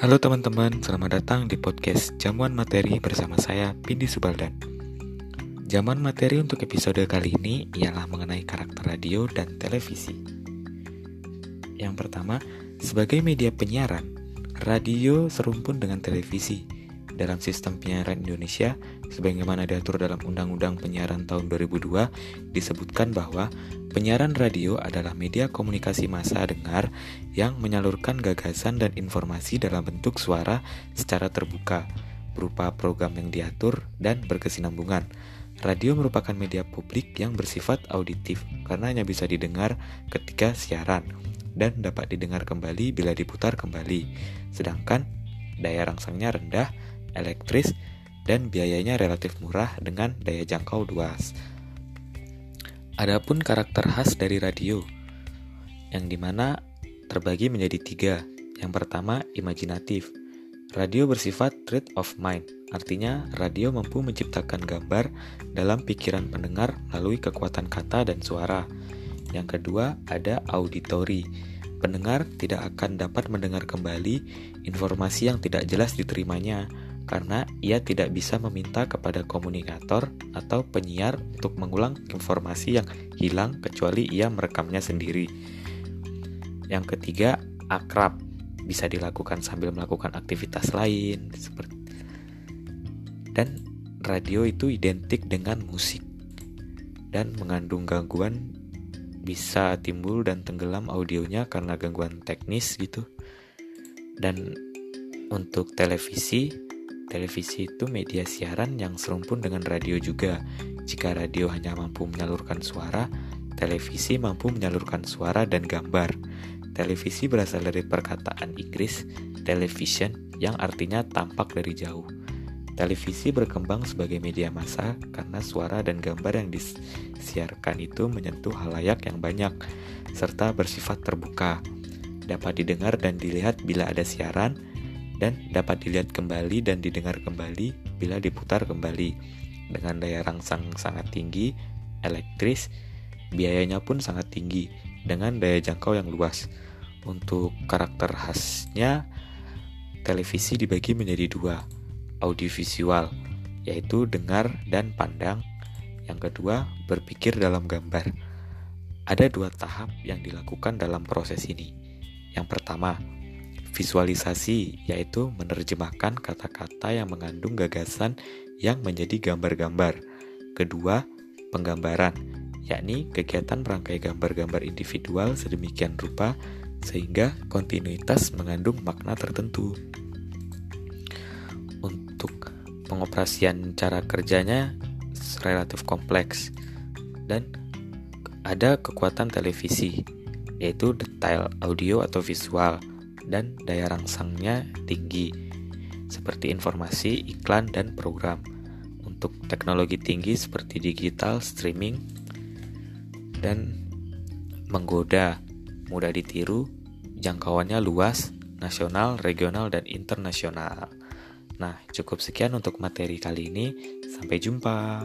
Halo teman-teman, selamat datang di podcast Jamuan Materi bersama saya, Pindi Subaldan. Jamuan materi untuk episode kali ini ialah mengenai karakter radio dan televisi. Yang pertama, sebagai media penyiaran, radio serumpun dengan televisi dalam sistem penyiaran Indonesia sebagaimana diatur dalam Undang-Undang Penyiaran tahun 2002 disebutkan bahwa penyiaran radio adalah media komunikasi massa dengar yang menyalurkan gagasan dan informasi dalam bentuk suara secara terbuka berupa program yang diatur dan berkesinambungan. Radio merupakan media publik yang bersifat auditif karena hanya bisa didengar ketika siaran dan dapat didengar kembali bila diputar kembali. Sedangkan daya rangsangnya rendah elektris, dan biayanya relatif murah dengan daya jangkau luas. Adapun karakter khas dari radio, yang di mana terbagi menjadi tiga. Yang pertama, imajinatif. Radio bersifat trade of mind, artinya radio mampu menciptakan gambar dalam pikiran pendengar melalui kekuatan kata dan suara. Yang kedua, ada auditory. Pendengar tidak akan dapat mendengar kembali informasi yang tidak jelas diterimanya, karena ia tidak bisa meminta kepada komunikator atau penyiar untuk mengulang informasi yang hilang kecuali ia merekamnya sendiri. Yang ketiga, akrab bisa dilakukan sambil melakukan aktivitas lain dan radio itu identik dengan musik dan mengandung gangguan bisa timbul dan tenggelam audionya karena gangguan teknis gitu. Dan untuk televisi Televisi itu media siaran yang serumpun dengan radio juga. Jika radio hanya mampu menyalurkan suara, televisi mampu menyalurkan suara dan gambar. Televisi berasal dari perkataan Inggris television yang artinya tampak dari jauh. Televisi berkembang sebagai media massa karena suara dan gambar yang disiarkan itu menyentuh halayak yang banyak serta bersifat terbuka. Dapat didengar dan dilihat bila ada siaran, dan dapat dilihat kembali dan didengar kembali bila diputar kembali dengan daya rangsang sangat tinggi, elektris, biayanya pun sangat tinggi dengan daya jangkau yang luas. Untuk karakter khasnya, televisi dibagi menjadi dua, audiovisual, yaitu dengar dan pandang. Yang kedua, berpikir dalam gambar. Ada dua tahap yang dilakukan dalam proses ini. Yang pertama, Visualisasi yaitu menerjemahkan kata-kata yang mengandung gagasan yang menjadi gambar-gambar. Kedua, penggambaran, yakni kegiatan merangkai gambar-gambar individual sedemikian rupa sehingga kontinuitas mengandung makna tertentu. Untuk pengoperasian cara kerjanya relatif kompleks dan ada kekuatan televisi yaitu detail audio atau visual dan daya rangsangnya tinggi, seperti informasi, iklan, dan program. Untuk teknologi tinggi seperti digital, streaming, dan menggoda, mudah ditiru, jangkauannya luas, nasional, regional, dan internasional. Nah, cukup sekian untuk materi kali ini. Sampai jumpa.